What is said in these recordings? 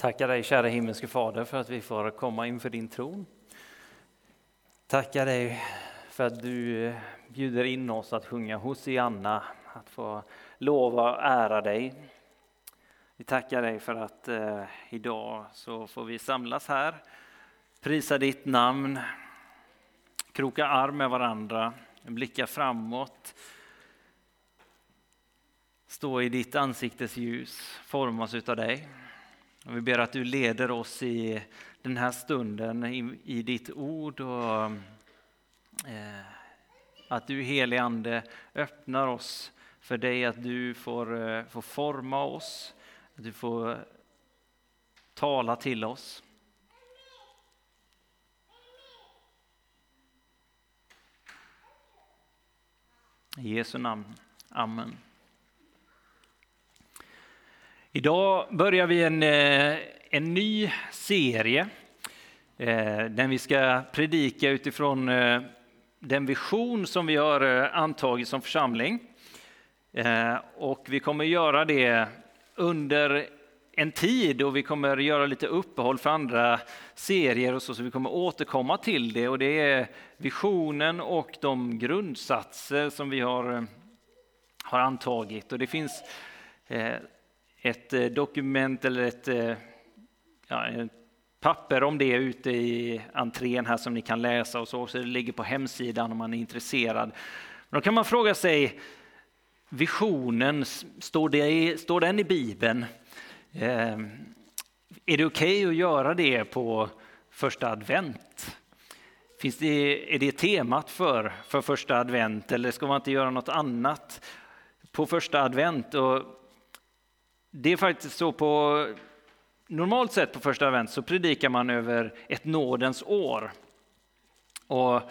Tackar dig kära himmelske Fader för att vi får komma inför din tron. Tackar dig för att du bjuder in oss att sjunga Hosianna, att få lova och ära dig. Vi tackar dig för att eh, idag så får vi samlas här, prisa ditt namn, kroka arm med varandra, blicka framåt, stå i ditt ansiktes ljus, formas utav dig. Vi ber att du leder oss i den här stunden i, i ditt ord och eh, att du helige Ande öppnar oss för dig, att du får, eh, får forma oss, att du får tala till oss. I Jesu namn. Amen. Idag börjar vi en, eh, en ny serie eh, där vi ska predika utifrån eh, den vision som vi har antagit som församling. Och vi kommer göra det under en tid och vi kommer göra lite uppehåll för andra serier och så, så vi kommer återkomma till det och det är visionen och de grundsatser som vi har, har antagit och det finns ett eh, dokument eller ett, eh, ja, ett papper om det ute i entrén här som ni kan läsa och så, så det ligger på hemsidan om man är intresserad. Men då kan man fråga sig, visionen, står, det, står den i Bibeln? Eh, är det okej okay att göra det på första advent? Finns det, är det temat för, för första advent eller ska man inte göra något annat på första advent? Och det är faktiskt så på normalt sett på första advent så predikar man över ett nådens år. Och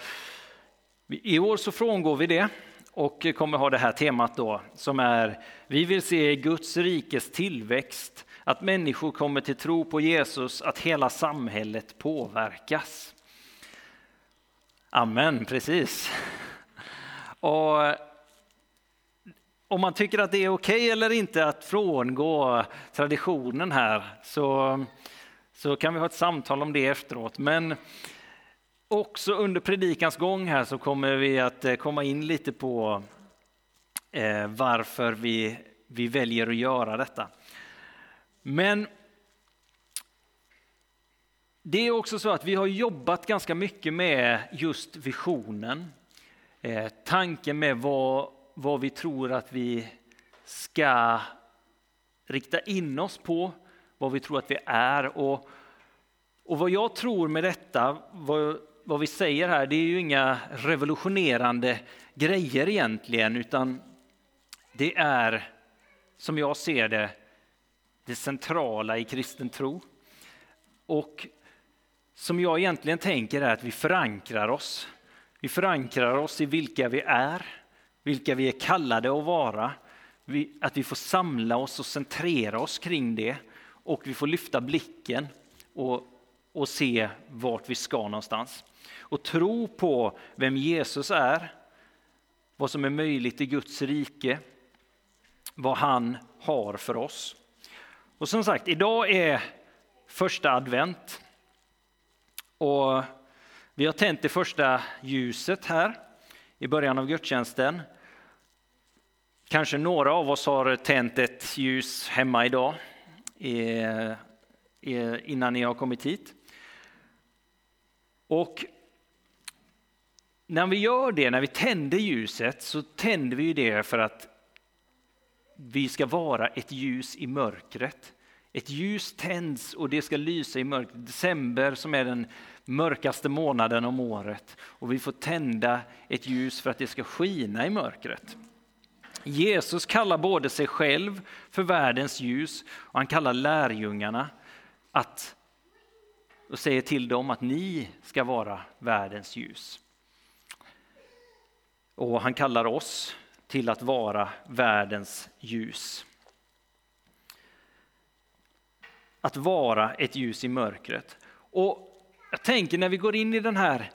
I år så frångår vi det och kommer ha det här temat då som är vi vill se Guds rikes tillväxt, att människor kommer till tro på Jesus, att hela samhället påverkas. Amen, precis. Och om man tycker att det är okej okay eller inte att frångå traditionen här så, så kan vi ha ett samtal om det efteråt. Men också under predikans gång här så kommer vi att eh, komma in lite på eh, varför vi, vi väljer att göra detta. Men det är också så att vi har jobbat ganska mycket med just visionen. Eh, tanken med vad vad vi tror att vi ska rikta in oss på, vad vi tror att vi är. Och, och vad jag tror med detta, vad, vad vi säger här, det är ju inga revolutionerande grejer egentligen, utan det är, som jag ser det, det centrala i kristen tro. Och som jag egentligen tänker är att vi förankrar oss. Vi förankrar oss i vilka vi är, vilka vi är kallade att vara, att vi får samla oss och centrera oss kring det och vi får lyfta blicken och, och se vart vi ska någonstans. Och tro på vem Jesus är, vad som är möjligt i Guds rike, vad han har för oss. Och som sagt, idag är första advent. Och vi har tänt det första ljuset här i början av gudstjänsten. Kanske några av oss har tänt ett ljus hemma idag innan ni har kommit hit. Och när vi gör det, när vi tänder ljuset, så tänder vi det för att vi ska vara ett ljus i mörkret. Ett ljus tänds och det ska lysa i mörkret. December som är den mörkaste månaden om året och vi får tända ett ljus för att det ska skina i mörkret. Jesus kallar både sig själv för världens ljus och han kallar lärjungarna att och säger till dem att ni ska vara världens ljus. Och han kallar oss till att vara världens ljus. Att vara ett ljus i mörkret. Och jag tänker när vi går in i den här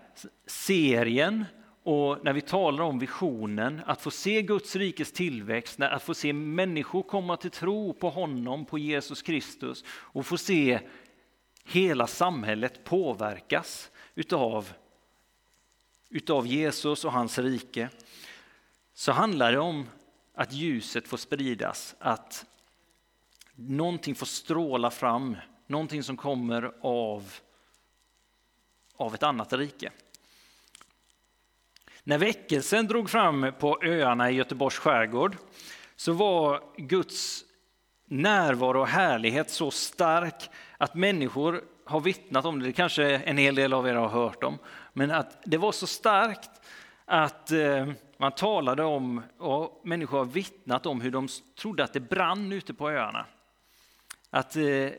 serien och när vi talar om visionen, att få se Guds rikes tillväxt, att få se människor komma till tro på honom, på Jesus Kristus och få se hela samhället påverkas utav, utav Jesus och hans rike, så handlar det om att ljuset får spridas, att någonting får stråla fram, någonting som kommer av, av ett annat rike. När väckelsen drog fram på öarna i Göteborgs skärgård så var Guds närvaro och härlighet så stark att människor har vittnat om det, det kanske en hel del av er har hört om, men att det var så starkt att eh, man talade om, och människor har vittnat om hur de trodde att det brann ute på öarna. Att eh,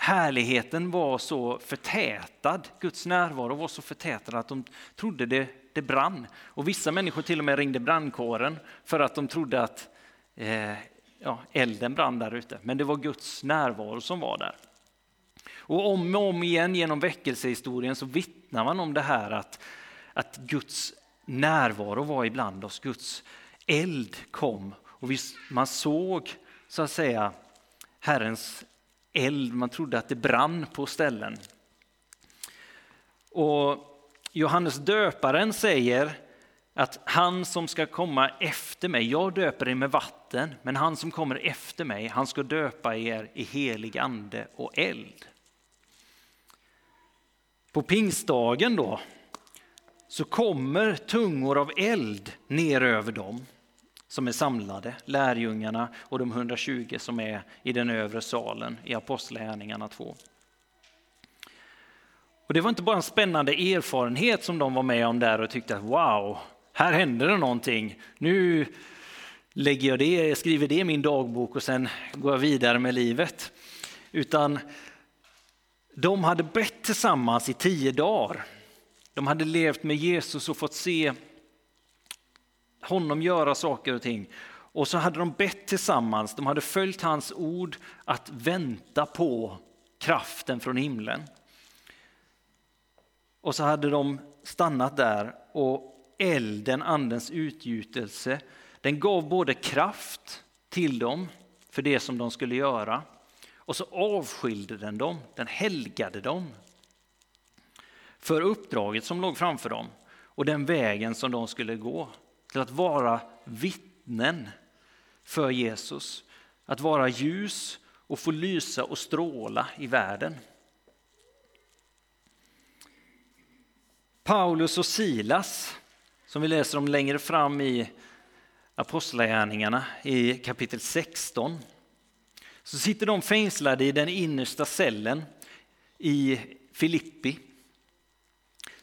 härligheten var så förtätad, Guds närvaro var så förtätad att de trodde det, det brann. Och vissa människor till och med ringde brandkåren för att de trodde att eh, ja, elden brann där ute. Men det var Guds närvaro som var där. Och om och om igen genom väckelsehistorien så vittnar man om det här att, att Guds närvaro var ibland oss, Guds eld kom. Och man såg så att säga Herrens eld, man trodde att det brann på ställen. Och Johannes döparen säger att han som ska komma efter mig, jag döper er med vatten, men han som kommer efter mig, han ska döpa er i helig ande och eld. På pingstdagen då så kommer tungor av eld ner över dem som är samlade, lärjungarna och de 120 som är i den övre salen i Apostlagärningarna 2. Och det var inte bara en spännande erfarenhet som de var med om där och tyckte att wow, här händer det någonting. Nu lägger jag det, jag skriver det i min dagbok och sen går jag vidare med livet. Utan de hade bett tillsammans i tio dagar. De hade levt med Jesus och fått se honom göra saker och ting. Och så hade de bett tillsammans, de hade följt hans ord att vänta på kraften från himlen. Och så hade de stannat där och elden, andens utgjutelse, den gav både kraft till dem för det som de skulle göra och så avskilde den dem, den helgade dem för uppdraget som låg framför dem och den vägen som de skulle gå till att vara vittnen för Jesus. Att vara ljus och få lysa och stråla i världen. Paulus och Silas, som vi läser om längre fram i Apostlagärningarna i kapitel 16, så sitter de fängslade i den innersta cellen i Filippi.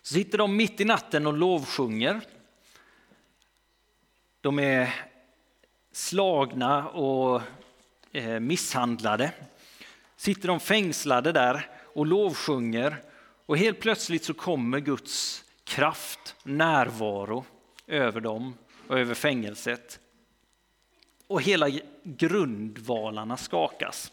Så sitter de mitt i natten och lovsjunger de är slagna och eh, misshandlade. Sitter de fängslade där och lovsjunger och helt plötsligt så kommer Guds kraft, närvaro över dem och över fängelset. Och hela grundvalarna skakas.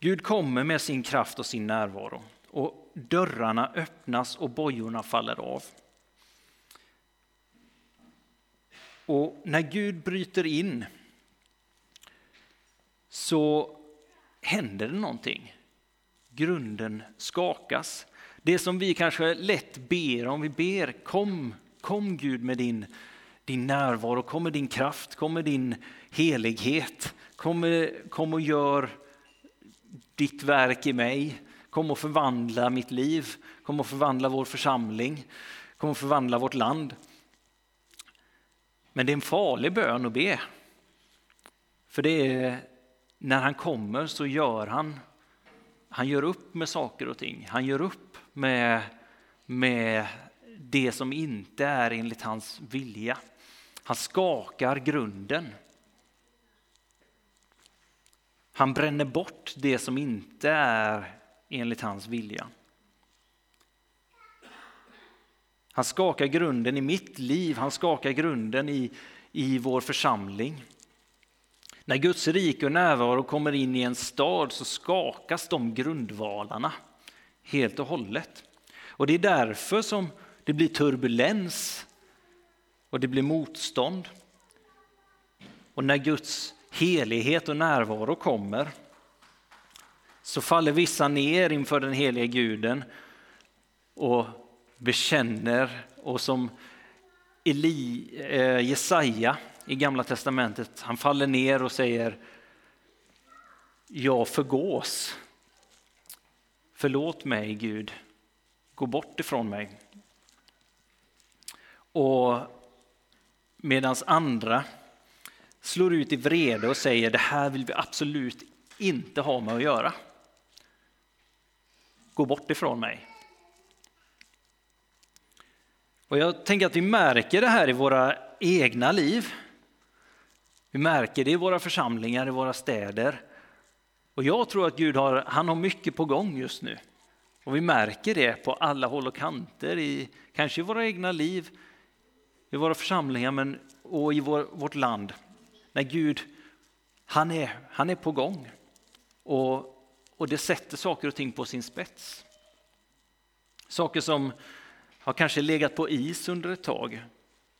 Gud kommer med sin kraft och sin närvaro och dörrarna öppnas och bojorna faller av. Och när Gud bryter in så händer det någonting. Grunden skakas. Det som vi kanske lätt ber om, vi ber kom, kom Gud med din, din närvaro, kom med din kraft, kom med din helighet, kom, kom och gör ditt verk i mig, kom och förvandla mitt liv, kom och förvandla vår församling, kom och förvandla vårt land. Men det är en farlig bön att be. För det är när han kommer så gör han, han gör upp med saker och ting. Han gör upp med, med det som inte är enligt hans vilja. Han skakar grunden. Han bränner bort det som inte är enligt hans vilja. Han skakar grunden i mitt liv, han skakar grunden i, i vår församling. När Guds rike och närvaro kommer in i en stad så skakas de grundvalarna helt och hållet. Och det är därför som det blir turbulens och det blir motstånd. Och när Guds helighet och närvaro kommer så faller vissa ner inför den helige guden och bekänner och som Eli, eh, Jesaja i Gamla testamentet, han faller ner och säger Jag förgås. Förlåt mig Gud, gå bort ifrån mig. Och medan andra slår ut i vrede och säger det här vill vi absolut inte ha med att göra. Gå bort ifrån mig. Och jag tänker att vi märker det här i våra egna liv. Vi märker det i våra församlingar, i våra städer. Och jag tror att Gud har, han har mycket på gång just nu. Och vi märker det på alla håll och kanter, i, kanske i våra egna liv, i våra församlingar men, och i vår, vårt land. När Gud, han är, han är på gång. Och, och det sätter saker och ting på sin spets. Saker som har kanske legat på is under ett tag.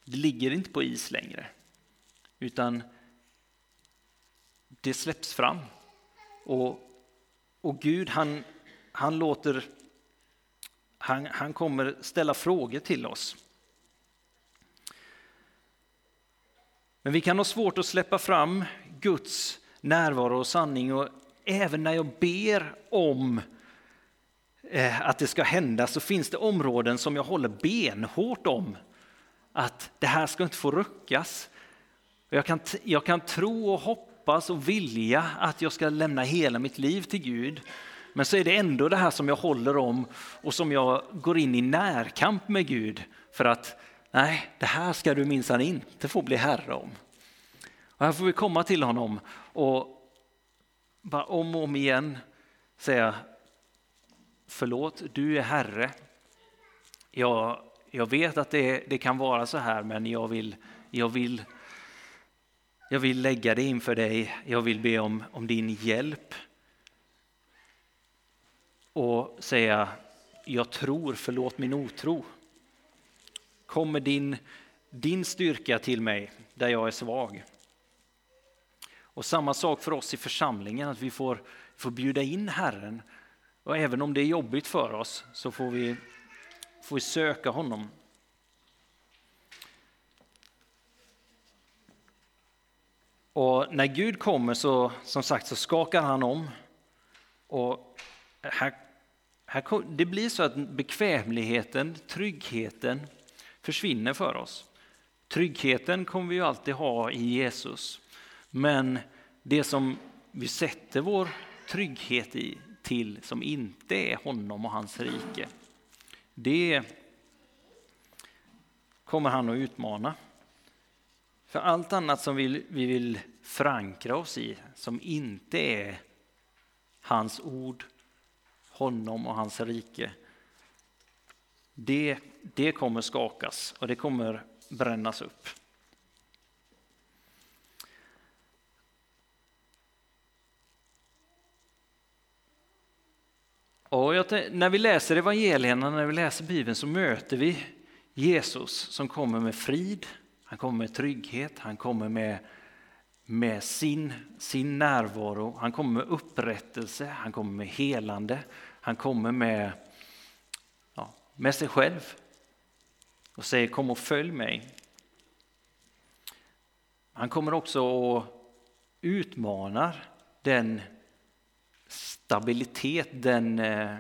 Det ligger inte på is längre. Utan det släpps fram. Och, och Gud han, han låter han, han kommer ställa frågor till oss. Men vi kan ha svårt att släppa fram Guds närvaro och sanning och även när jag ber om eh, att det ska hända så finns det områden som jag håller benhårt om att det här ska inte få ruckas. Jag kan, jag kan tro och hoppas hoppas och vilja att jag ska lämna hela mitt liv till Gud. Men så är det ändå det här som jag håller om och som jag går in i närkamp med Gud för att nej, det här ska du minsann inte få bli herre om. Och här får vi komma till honom och bara om och om igen säga förlåt, du är herre. Jag, jag vet att det, det kan vara så här men jag vill, jag vill jag vill lägga det inför dig, jag vill be om, om din hjälp. Och säga, jag tror, förlåt min otro. Kommer din, din styrka till mig där jag är svag. Och samma sak för oss i församlingen, att vi får, får bjuda in Herren. Och även om det är jobbigt för oss så får vi, får vi söka honom. Och när Gud kommer så, som sagt, så skakar han om. Och här, här, det blir så att bekvämligheten, tryggheten försvinner för oss. Tryggheten kommer vi ju alltid ha i Jesus. Men det som vi sätter vår trygghet i till som inte är honom och hans rike, det kommer han att utmana. För allt annat som vi, vi vill förankra oss i, som inte är hans ord, honom och hans rike, det, det kommer skakas och det kommer brännas upp. Och när vi läser evangelierna, när vi läser Bibeln så möter vi Jesus som kommer med frid, han kommer med trygghet, han kommer med, med sin, sin närvaro, han kommer med upprättelse, han kommer med helande, han kommer med, ja, med sig själv och säger kom och följ mig. Han kommer också och utmanar den stabilitet, den, eh,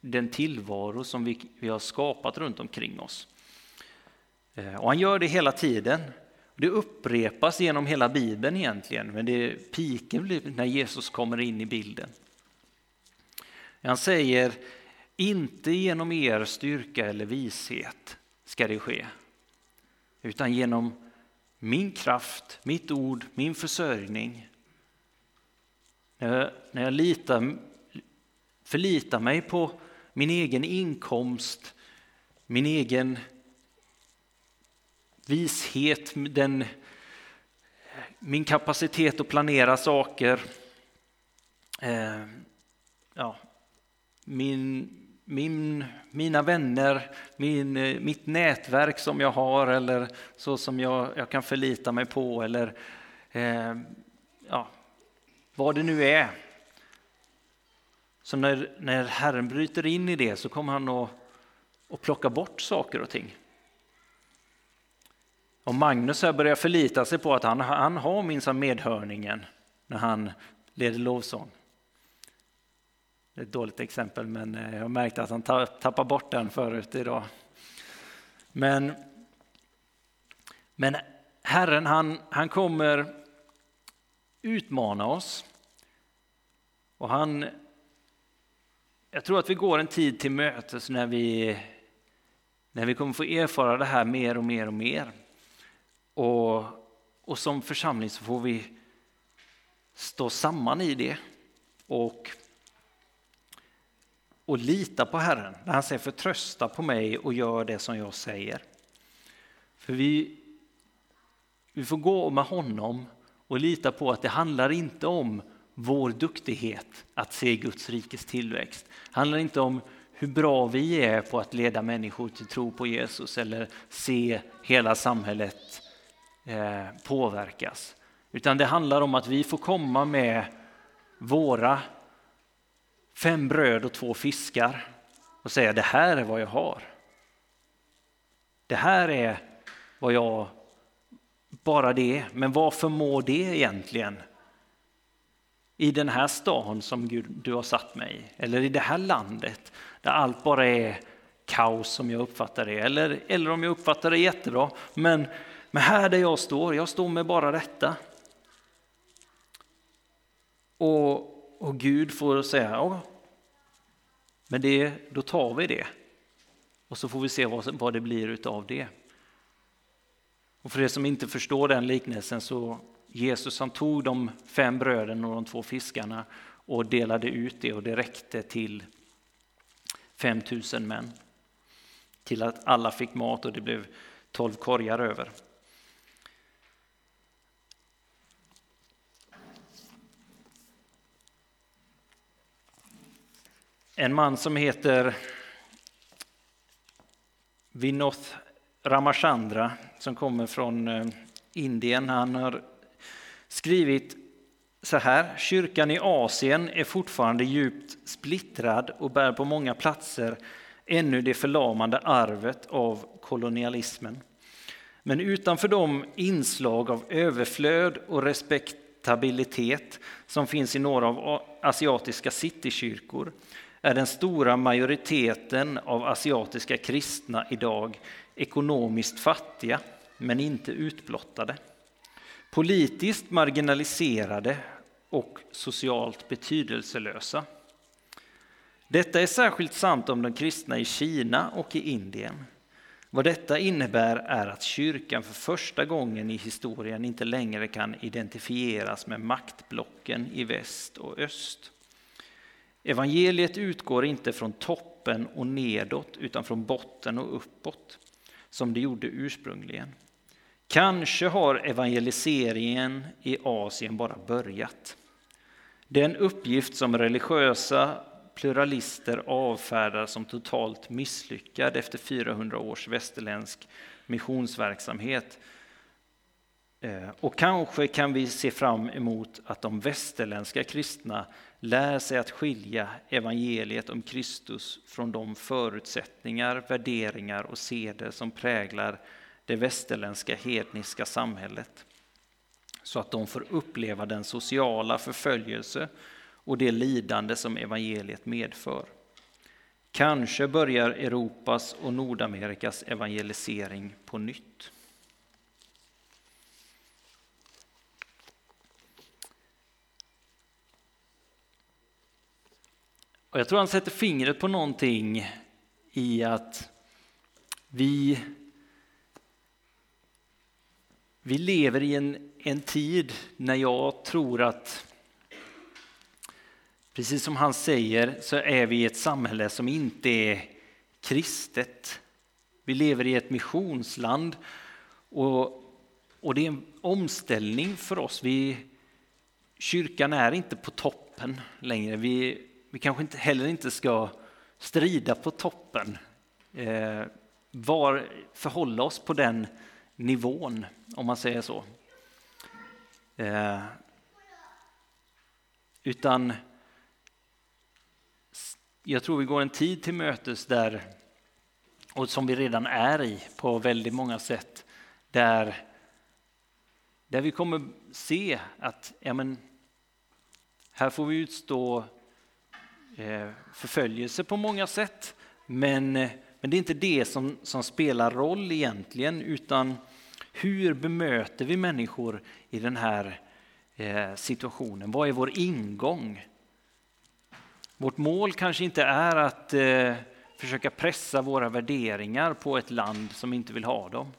den tillvaro som vi, vi har skapat runt omkring oss. Eh, och han gör det hela tiden. Det upprepas genom hela Bibeln egentligen, men det piken blir typ när Jesus kommer in i bilden. Han säger, inte genom er styrka eller vishet ska det ske, utan genom min kraft, mitt ord, min försörjning. När jag, när jag litar, förlitar mig på min egen inkomst, min egen vishet, den, min kapacitet att planera saker, eh, ja, min, min, mina vänner, min, eh, mitt nätverk som jag har eller så som jag, jag kan förlita mig på eller eh, ja, vad det nu är. Så när, när Herren bryter in i det så kommer han att, att plocka bort saker och ting. Och Magnus här börjar förlita sig på att han, han har minsann medhörningen när han leder lovsång. Det är ett dåligt exempel, men eh, jag märkte att han tappar bort den förut idag. Men, men Herren han, han kommer utmana oss. Och han, jag tror att vi går en tid till mötes när vi, när vi kommer få erfara det här mer och mer och mer. Och, och som församling så får vi stå samman i det och, och lita på Herren. När han säger förtrösta på mig och gör det som jag säger. För vi, vi får gå med honom och lita på att det handlar inte om vår duktighet att se Guds rikes tillväxt. Det handlar inte om hur bra vi är på att leda människor till tro på Jesus eller se hela samhället Eh, påverkas. Utan det handlar om att vi får komma med våra fem bröd och två fiskar och säga det här är vad jag har. Det här är vad jag, bara det, men vad förmår det egentligen? I den här stan som Gud, du har satt mig i, eller i det här landet där allt bara är kaos som jag uppfattar det, eller, eller om jag uppfattar det jättebra. Men, men här där jag står, jag står med bara detta. Och, och Gud får säga, ja, men det, då tar vi det. Och så får vi se vad, vad det blir utav det. Och för er som inte förstår den liknelsen så Jesus han tog de fem bröden och de två fiskarna och delade ut det och det räckte till 5000 män. Till att alla fick mat och det blev tolv korgar över. En man som heter Vinoth Ramachandra som kommer från eh, Indien. Han har skrivit så här. Kyrkan i Asien är fortfarande djupt splittrad och bär på många platser ännu det förlamande arvet av kolonialismen. Men utanför de inslag av överflöd och respektabilitet som finns i några av asiatiska citykyrkor är den stora majoriteten av asiatiska kristna idag ekonomiskt fattiga, men inte utblottade. Politiskt marginaliserade och socialt betydelselösa. Detta är särskilt sant om de kristna i Kina och i Indien. Vad detta innebär är att kyrkan för första gången i historien inte längre kan identifieras med maktblocken i väst och öst. Evangeliet utgår inte från toppen och nedåt utan från botten och uppåt, som det gjorde ursprungligen. Kanske har evangeliseringen i Asien bara börjat. Den uppgift som religiösa pluralister avfärdar som totalt misslyckad efter 400 års västerländsk missionsverksamhet. Eh, och kanske kan vi se fram emot att de västerländska kristna lär sig att skilja evangeliet om Kristus från de förutsättningar, värderingar och seder som präglar det västerländska hedniska samhället. Så att de får uppleva den sociala förföljelse och det lidande som evangeliet medför. Kanske börjar Europas och Nordamerikas evangelisering på nytt. Och jag tror han sätter fingret på någonting i att vi, vi lever i en, en tid när jag tror att Precis som han säger så är vi i ett samhälle som inte är kristet. Vi lever i ett missionsland och, och det är en omställning för oss. Vi, kyrkan är inte på toppen längre. Vi, vi kanske inte, heller inte ska strida på toppen, eh, var, förhålla oss på den nivån, om man säger så. Eh, utan jag tror vi går en tid till mötes där, och som vi redan är i på väldigt många sätt, där, där vi kommer se att ja men, här får vi utstå Eh, förföljelse på många sätt, men, eh, men det är inte det som, som spelar roll egentligen, utan hur bemöter vi människor i den här eh, situationen? Vad är vår ingång? Vårt mål kanske inte är att eh, försöka pressa våra värderingar på ett land som inte vill ha dem.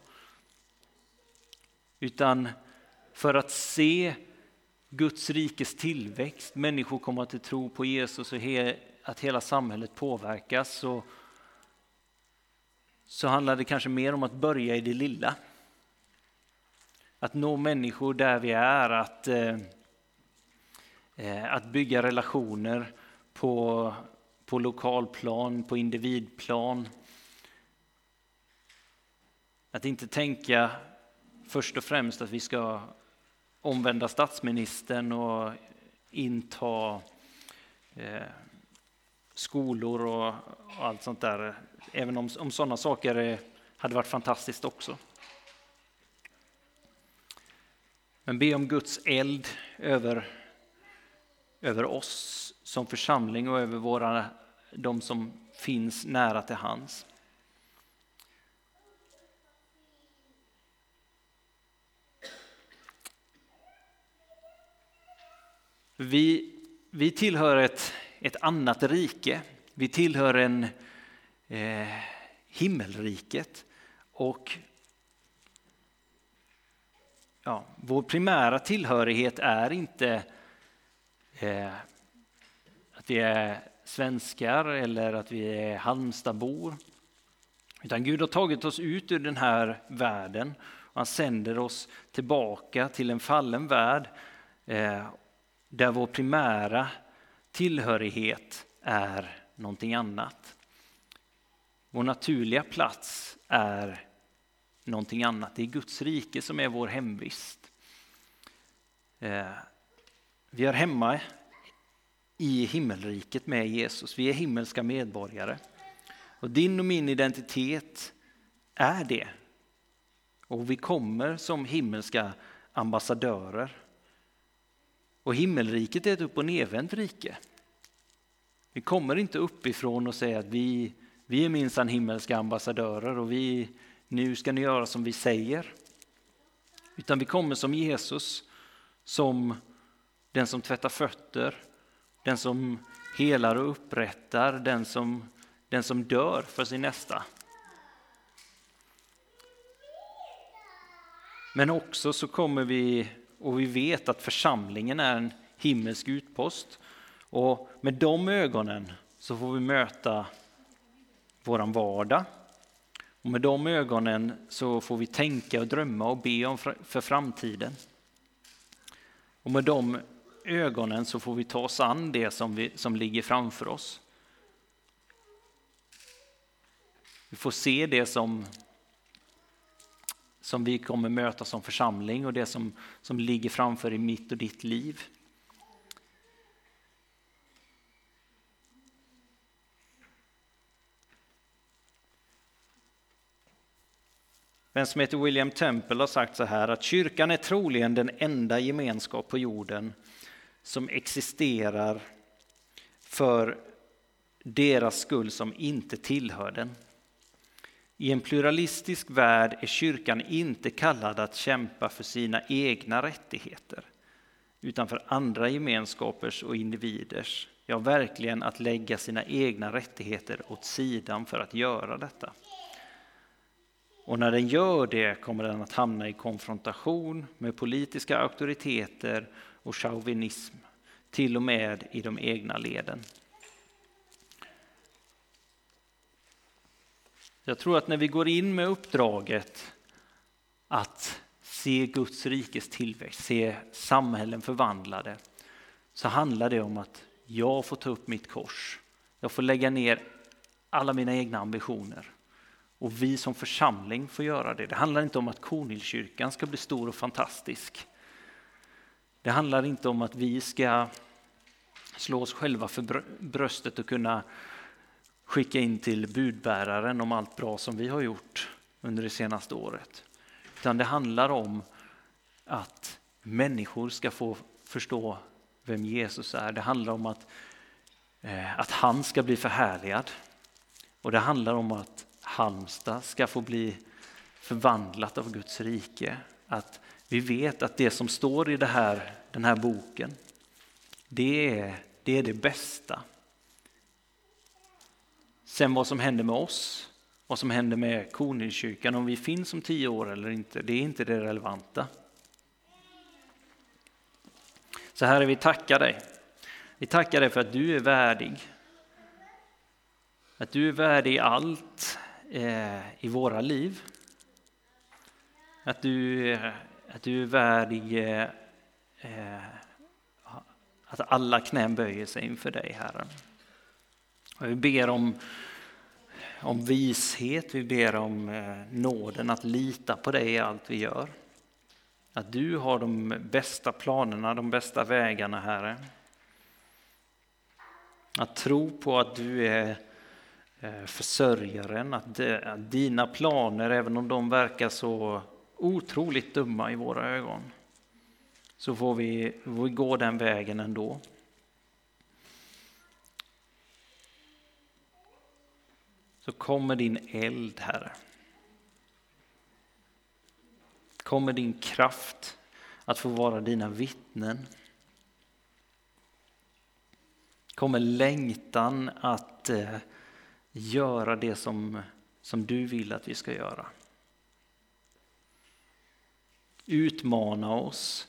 Utan för att se Guds rikes tillväxt, människor kommer till tro på Jesus och he, att hela samhället påverkas så, så handlar det kanske mer om att börja i det lilla. Att nå människor där vi är, att, eh, eh att bygga relationer på, på lokalplan, på individplan. Att inte tänka först och främst att vi ska omvända statsministern och inta eh, skolor och, och, allt sånt där. Även om, om sådana saker hade varit fantastiskt också. Men be om Guds eld över, över oss som församling och över våra, de som finns nära till hands. Vi, vi tillhör ett, ett annat rike. Vi tillhör en eh, himmelriket. Och ja, vår primära tillhörighet är inte eh, att vi är svenskar eller att vi är Halmstadbor. Utan Gud har tagit oss ut ur den här världen och han sänder oss tillbaka till en fallen värld eh, där vår primära tillhörighet är någonting annat. Vår naturliga plats är någonting annat. Det är Guds rike som är vår hemvist. Eh, vi är hemma i himmelriket med Jesus. Vi är himmelska medborgare. Och din och min identitet är det. Och vi kommer som himmelska ambassadörer. Och himmelriket är ett upp och nedvänt rike. Vi kommer inte uppifrån och säger att vi, vi är minsann himmelska ambassadörer och vi, nu ska ni göra som vi säger. Utan vi kommer som Jesus, som den som tvättar fötter, den som helar och upprättar, den som, den som dör för sin nästa. Men också så kommer vi, och vi vet att församlingen är en himmelsk utpost. Och med de ögonen så får vi möta våran vardag. Och med de ögonen så får vi tänka och drömma och be om för framtiden. Och med de ögonen så får vi ta oss an det som, vi, som ligger framför oss. Vi får se det som, som vi kommer möta som församling och det som, som ligger framför i mitt och ditt liv. Vem som heter William Temple har sagt så här att kyrkan är troligen den enda gemenskap på jorden som existerar för deras skull som inte tillhör den. I en pluralistisk värld är kyrkan inte kallad att kämpa för sina egna rättigheter utan för andra gemenskapers och individers. Ja, verkligen att lägga sina egna rättigheter åt sidan för att göra detta. Och när den gör det kommer den att hamna i konfrontation med politiska auktoriteter och chauvinism, till och med i de egna leden. Jag tror att när vi går in med uppdraget att se Guds rikes tillväxt, se samhällen förvandlade, så handlar det om att jag får ta upp mitt kors. Jag får lägga ner alla mina egna ambitioner. Och vi som församling får göra det. Det handlar inte om att Kornhillskyrkan ska bli stor och fantastisk. Det handlar inte om att vi ska slå oss själva för bröstet och kunna skicka in till budbäraren om allt bra som vi har gjort under det senaste året. Utan det handlar om att människor ska få förstå vem Jesus är. Det handlar om att, eh, att han ska bli förhärligad. Och det handlar om att Halmstad ska få bli förvandlat av Guds rike. Att vi vet att det som står i det här, den här boken, det är, det är det bästa. Sen vad som händer med oss, vad som händer med Kornhillskyrkan, om vi finns om tio år eller inte, det är inte det relevanta. Så Herre, vi tackar dig. Vi tackar dig för att du är värdig. Att du är värdig i allt eh, i våra liv. Att du, eh, att du är värdig eh, eh, att alla knän böjer sig inför dig, Herre. Vi ber om, om vishet, vi ber om eh, nåden att lita på dig i allt vi gör. Att du har de bästa planerna, de bästa vägarna, Herre. Att tro på att du är eh, försörjaren, att dina planer, även om de verkar så otroligt dumma i våra ögon, så får vi, får vi gå den vägen ändå. Så kommer din eld, Herre. Kommer din kraft att få vara dina vittnen. Kommer längtan att eh, göra det som, som du vill att vi ska göra. Utmana oss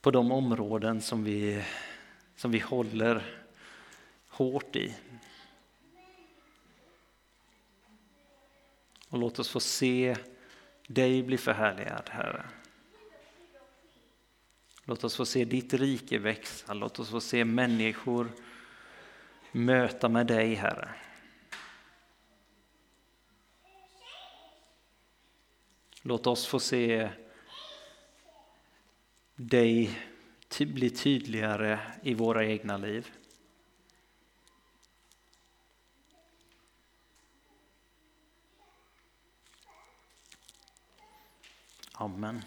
på de områden som vi, som vi håller hårt i. Och låt oss få se dig bli förhärligad, Herre. Låt oss få se ditt rike växa, låt oss få se människor möta med dig, Herre. Låt oss få se dig bli tydligare i våra egna liv. Amen.